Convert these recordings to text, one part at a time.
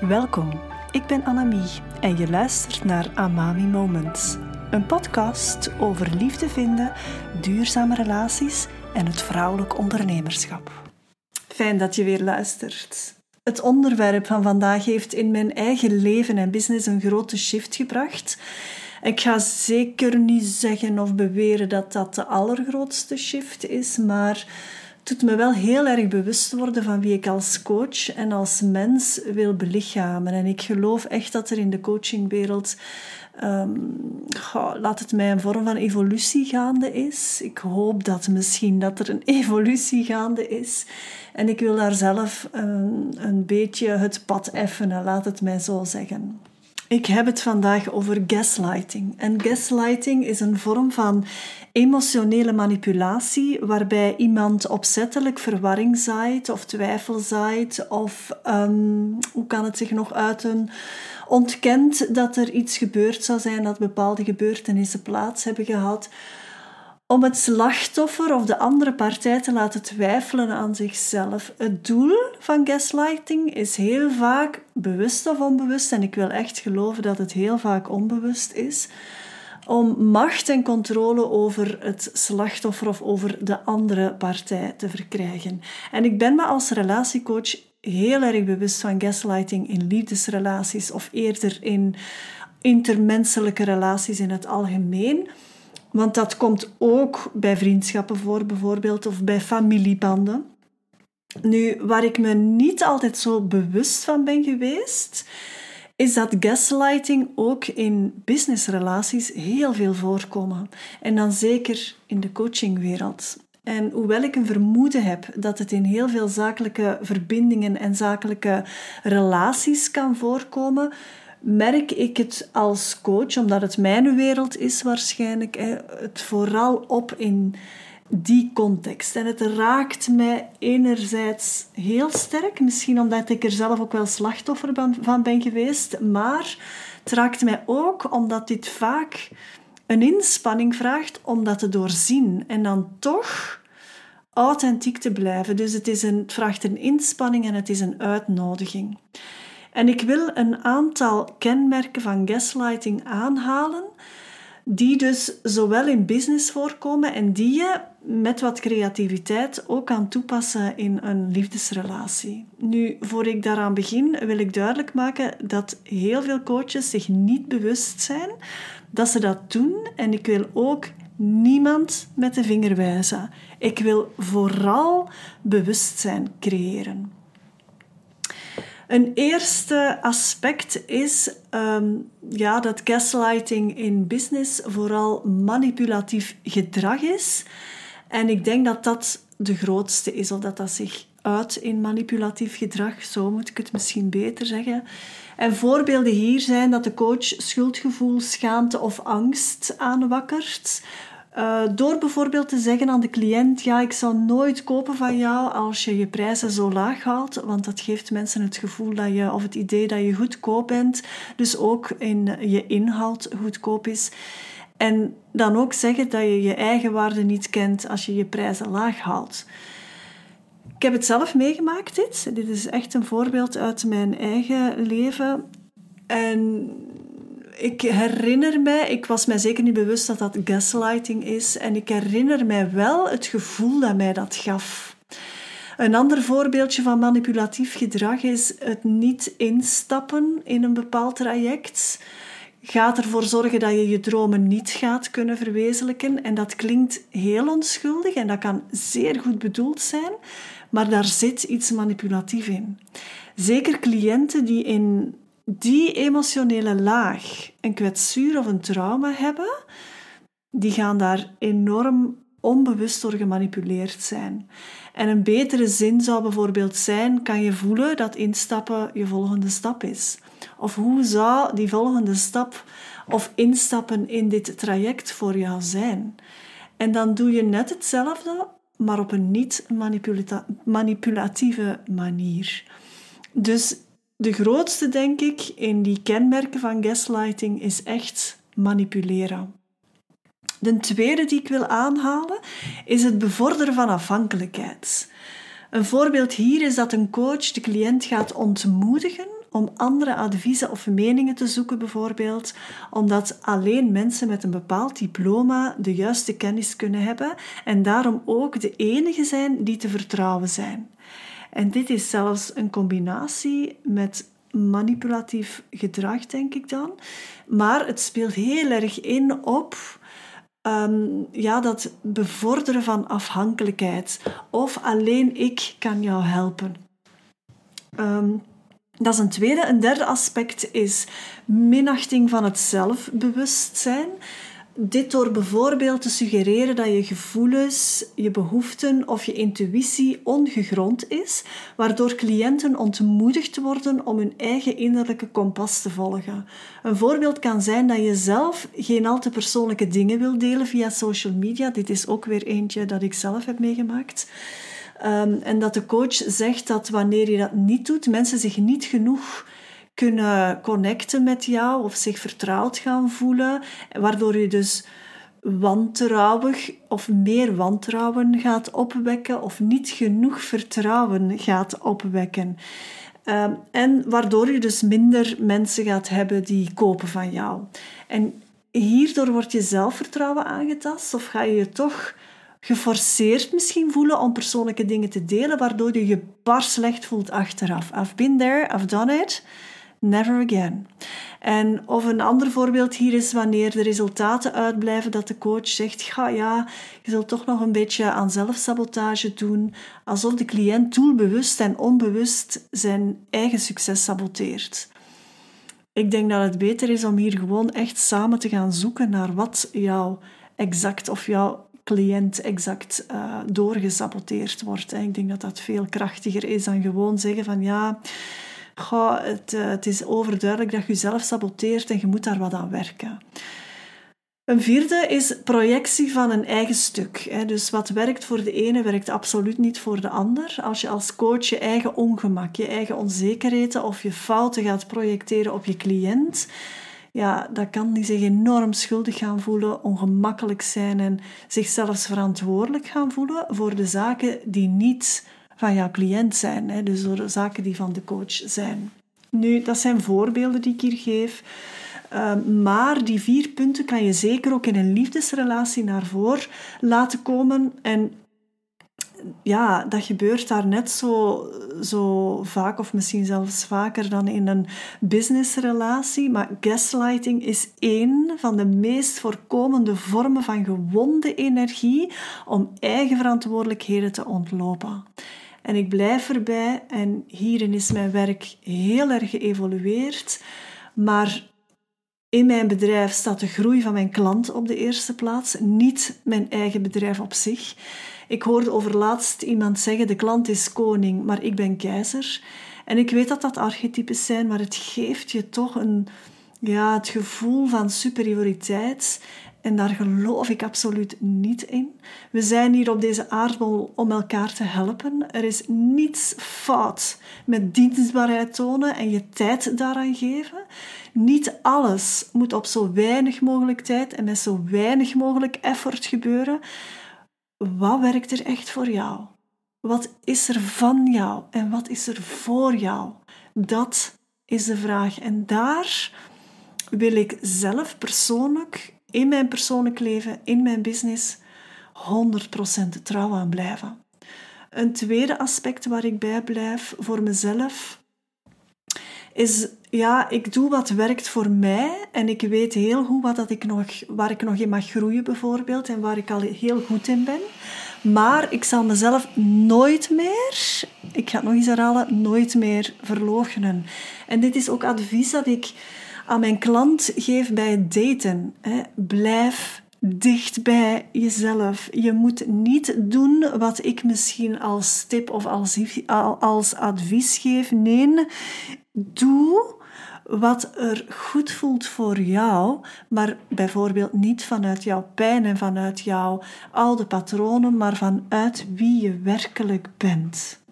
Welkom, ik ben Annemie en je luistert naar Amami Moments. Een podcast over liefde vinden, duurzame relaties en het vrouwelijk ondernemerschap. Fijn dat je weer luistert. Het onderwerp van vandaag heeft in mijn eigen leven en business een grote shift gebracht. Ik ga zeker niet zeggen of beweren dat dat de allergrootste shift is, maar doet me wel heel erg bewust worden van wie ik als coach en als mens wil belichamen. En ik geloof echt dat er in de coachingwereld, um, laat het mij een vorm van evolutie gaande is. Ik hoop dat misschien dat er een evolutie gaande is. En ik wil daar zelf een, een beetje het pad effenen, laat het mij zo zeggen. Ik heb het vandaag over gaslighting. En gaslighting is een vorm van emotionele manipulatie waarbij iemand opzettelijk verwarring zaait of twijfel zaait of um, hoe kan het zich nog uiten ontkent dat er iets gebeurd zou zijn dat bepaalde gebeurtenissen plaats hebben gehad om het slachtoffer of de andere partij te laten twijfelen aan zichzelf. Het doel van gaslighting is heel vaak bewust of onbewust, en ik wil echt geloven dat het heel vaak onbewust is, om macht en controle over het slachtoffer of over de andere partij te verkrijgen. En ik ben me als relatiecoach heel erg bewust van gaslighting in liefdesrelaties of eerder in intermenselijke relaties in het algemeen. Want dat komt ook bij vriendschappen voor, bijvoorbeeld, of bij familiebanden. Nu, waar ik me niet altijd zo bewust van ben geweest, is dat gaslighting ook in businessrelaties heel veel voorkomt. En dan zeker in de coachingwereld. En hoewel ik een vermoeden heb dat het in heel veel zakelijke verbindingen en zakelijke relaties kan voorkomen, merk ik het als coach, omdat het mijn wereld is waarschijnlijk, het vooral op in die context. En het raakt mij enerzijds heel sterk, misschien omdat ik er zelf ook wel slachtoffer van ben geweest, maar het raakt mij ook omdat dit vaak een inspanning vraagt om dat te doorzien en dan toch authentiek te blijven. Dus het, is een, vraagt een inspanning en het is een uitnodiging. En ik wil een aantal kenmerken van gaslighting aanhalen, die dus zowel in business voorkomen en die je met wat creativiteit ook kan toepassen in een liefdesrelatie. Nu, voor ik daaraan begin, wil ik duidelijk maken dat heel veel coaches zich niet bewust zijn dat ze dat doen. En ik wil ook niemand met de vinger wijzen. Ik wil vooral bewustzijn creëren. Een eerste aspect is um, ja, dat gaslighting in business vooral manipulatief gedrag is. En ik denk dat dat de grootste is, of dat dat zich uit in manipulatief gedrag, zo moet ik het misschien beter zeggen. En voorbeelden hier zijn dat de coach schuldgevoel, schaamte of angst aanwakkert. Uh, door bijvoorbeeld te zeggen aan de cliënt: Ja, ik zal nooit kopen van jou als je je prijzen zo laag haalt, want dat geeft mensen het gevoel dat je, of het idee dat je goedkoop bent, dus ook in je inhoud goedkoop is. En dan ook zeggen dat je je eigen waarde niet kent als je je prijzen laag haalt. Ik heb het zelf meegemaakt, dit. Dit is echt een voorbeeld uit mijn eigen leven. En ik herinner mij, ik was mij zeker niet bewust dat dat gaslighting is. En ik herinner mij wel het gevoel dat mij dat gaf. Een ander voorbeeldje van manipulatief gedrag is het niet instappen in een bepaald traject. Gaat ervoor zorgen dat je je dromen niet gaat kunnen verwezenlijken. En dat klinkt heel onschuldig en dat kan zeer goed bedoeld zijn, maar daar zit iets manipulatief in. Zeker cliënten die in die emotionele laag een kwetsuur of een trauma hebben, die gaan daar enorm onbewust door gemanipuleerd zijn. En een betere zin zou bijvoorbeeld zijn: kan je voelen dat instappen je volgende stap is? Of hoe zou die volgende stap of instappen in dit traject voor jou zijn? En dan doe je net hetzelfde, maar op een niet manipulatieve manier. Dus de grootste, denk ik, in die kenmerken van gaslighting is echt manipuleren. De tweede die ik wil aanhalen is het bevorderen van afhankelijkheid. Een voorbeeld hier is dat een coach de cliënt gaat ontmoedigen om andere adviezen of meningen te zoeken, bijvoorbeeld, omdat alleen mensen met een bepaald diploma de juiste kennis kunnen hebben en daarom ook de enige zijn die te vertrouwen zijn. En dit is zelfs een combinatie met manipulatief gedrag, denk ik dan. Maar het speelt heel erg in op ehm, ja, dat bevorderen van afhankelijkheid. Of alleen ik kan jou helpen. Ehm, dat is een tweede. Een derde aspect is minachting van het zelfbewustzijn. Dit door bijvoorbeeld te suggereren dat je gevoelens, je behoeften of je intuïtie ongegrond is, waardoor cliënten ontmoedigd worden om hun eigen innerlijke kompas te volgen. Een voorbeeld kan zijn dat je zelf geen al te persoonlijke dingen wil delen via social media. Dit is ook weer eentje dat ik zelf heb meegemaakt. Ehm, en dat de coach zegt dat wanneer je dat niet doet, mensen zich niet genoeg kunnen connecten met jou of zich vertrouwd gaan voelen, waardoor je dus wantrouwig of meer wantrouwen gaat opwekken of niet genoeg vertrouwen gaat opwekken. Ehm, en waardoor je dus minder mensen gaat hebben die kopen van jou. En hierdoor wordt je zelfvertrouwen aangetast of ga je je toch geforceerd misschien voelen om persoonlijke dingen te delen, waardoor je je bar slecht voelt achteraf. I've been there, I've done it. Never again. En of een ander voorbeeld hier is wanneer de resultaten uitblijven, dat de coach zegt: Ga ja, je zult toch nog een beetje aan zelfsabotage doen, alsof de cliënt doelbewust en onbewust zijn eigen succes saboteert. Ik denk dat het beter is om hier gewoon echt samen te gaan zoeken naar wat jou exact of jouw cliënt exact uh, doorgesaboteerd wordt. Ik denk dat dat veel krachtiger is dan gewoon zeggen van ja, goh, het, uh, het is overduidelijk dat je jezelf saboteert en je moet daar wat aan werken. Een vierde is projectie van een eigen stuk. Dus wat werkt voor de ene, werkt absoluut niet voor de ander. Als je als coach je eigen ongemak, je eigen onzekerheden of je fouten gaat projecteren op je cliënt, ja, dat kan die zich enorm schuldig gaan voelen, ongemakkelijk zijn en zich zelfs verantwoordelijk gaan voelen voor de zaken die niet van jouw cliënt zijn, hè, dus voor de zaken die van de coach zijn. Nu, dat zijn voorbeelden die ik hier geef. Ehm, maar die vier punten kan je zeker ook in een liefdesrelatie naar voren laten komen. En ja, dat gebeurt daar net zo, zo vaak, of misschien zelfs vaker dan in een businessrelatie. Maar gaslighting is één van de meest voorkomende vormen van gewonde energie om eigen verantwoordelijkheden te ontlopen. En ik blijf erbij, en hierin is mijn werk heel erg geëvolueerd. Maar in mijn bedrijf staat de groei van mijn klant op de eerste plaats, niet mijn eigen bedrijf op zich. Ik hoorde overlaatst iemand zeggen: de klant is koning, maar ik ben keizer. En ik weet dat dat archetypes zijn, maar het geeft je toch een, ja, het gevoel van superioriteit. En daar geloof ik absoluut niet in. We zijn hier op deze aardbol om elkaar te helpen. Er is niets fout met dienstbaarheid tonen en je tijd daaraan geven. Niet alles moet op zo weinig mogelijk tijd en met zo weinig mogelijk effort gebeuren wat werkt er echt voor jou? Wat is er van jou en wat is er voor jou? Dat is de vraag. En daar wil ik zelf persoonlijk, in mijn persoonlijk leven, in mijn business, 100% trouw aan blijven. Een tweede aspect waar ik bij blijf voor mezelf is ja, ik doe wat werkt voor mij en ik weet heel goed wat dat ik nog, waar ik nog in mag groeien bijvoorbeeld en waar ik al heel goed in ben. Maar ik zal mezelf nooit meer, ik ga het nog eens herhalen, nooit meer verloochenen. En dit is ook advies dat ik aan mijn klant geef bij het daten. Blijf dicht bij jezelf. Je moet niet doen wat ik misschien als tip of als, als advies geef. Nee, doe wat er goed voelt voor jou, maar bijvoorbeeld niet vanuit jouw pijn en vanuit jouw oude patronen, maar vanuit wie je werkelijk bent.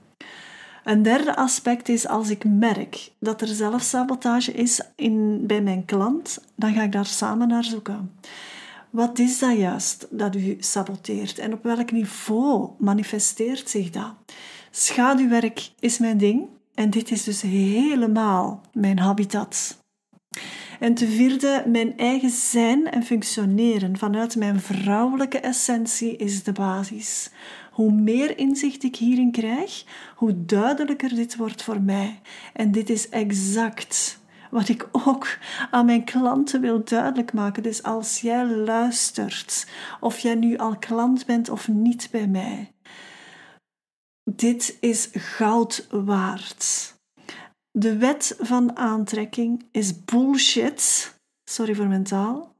Een derde aspect is als ik merk dat er zelfsabotage is in, bij mijn klant, dan ga ik daar samen naar zoeken. Wat is dat juist dat u saboteert en op welk niveau manifesteert zich dat? Schaduwwerk is mijn ding. En dit is dus helemaal mijn habitat. En ten vierde, mijn eigen zijn en functioneren vanuit mijn vrouwelijke essentie is de basis. Hoe meer inzicht ik hierin krijg, hoe duidelijker dit wordt voor mij. En dit is exact wat ik ook aan mijn klanten wil duidelijk maken. Dus als jij luistert, of jij nu al klant bent of niet bij mij, dit is goud waard. De wet van aantrekking is bullshit. Sorry voor mijn taal.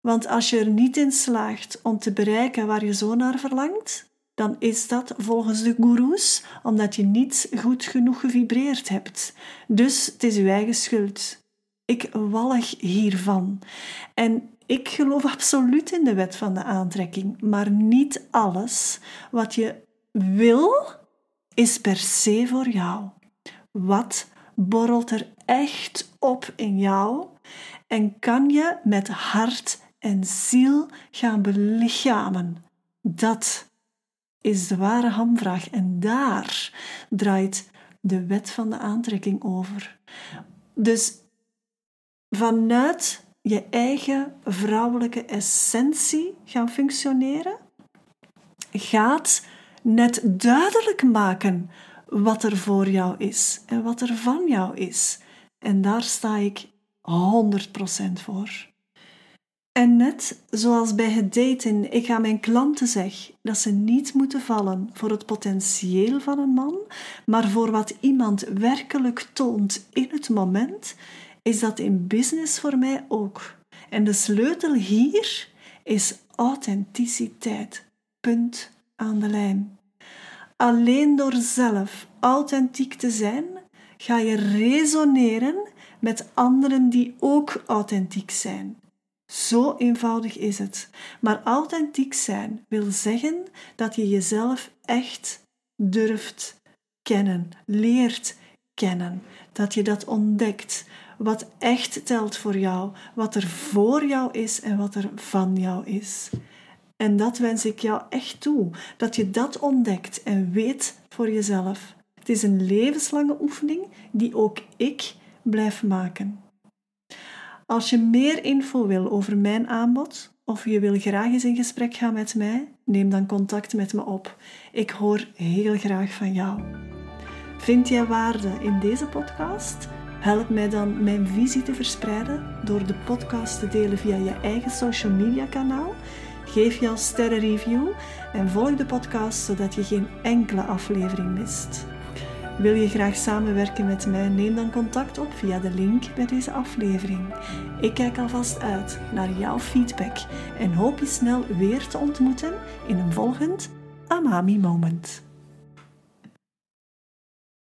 Want als je er niet in slaagt om te bereiken waar je zo naar verlangt, dan is dat volgens de goeroes omdat je niet goed genoeg gevibreerd hebt. Dus het is uw eigen schuld. Ik walg hiervan. En ik geloof absoluut in de wet van de aantrekking, maar niet alles wat je wil is per se voor jou. Wat borrelt er echt op in jou en kan je met hart en ziel gaan belichamen? Dat is de ware hamvraag en daar draait de wet van de aantrekking over. Dus vanuit je eigen vrouwelijke essentie gaan functioneren, gaat net duidelijk maken wat er voor jou is en wat er van jou is. En daar sta ik 100% voor. En net zoals bij het daten ik aan mijn klanten zeg dat ze niet moeten vallen voor het potentieel van een man, maar voor wat iemand werkelijk toont in het moment, is dat in business voor mij ook. En de sleutel hier is authenticiteit. Punt aan de lijn. Alleen door zelf authentiek te zijn, ga je resoneren met anderen die ook authentiek zijn. Zo eenvoudig is het. Maar authentiek zijn wil zeggen dat je jezelf echt durft kennen, leert kennen, dat je dat ontdekt, wat echt telt voor jou, wat er voor jou is en wat er van jou is. En dat wens ik jou echt toe, dat je dat ontdekt en weet voor jezelf. Het is een levenslange oefening die ook ik blijf maken. Als je meer info wil over mijn aanbod of je wil graag eens in gesprek gaan met mij, neem dan contact met me op. Ik hoor heel graag van jou. Vind jij waarde in deze podcast? Help mij dan mijn visie te verspreiden door de podcast te delen via je eigen social media kanaal. Geef jouw sterrenreview en volg de podcast zodat je geen enkele aflevering mist. Wil je graag samenwerken met mij? Neem dan contact op via de link bij deze aflevering. Ik kijk alvast uit naar jouw feedback en hoop je snel weer te ontmoeten in een volgend Amami Moment.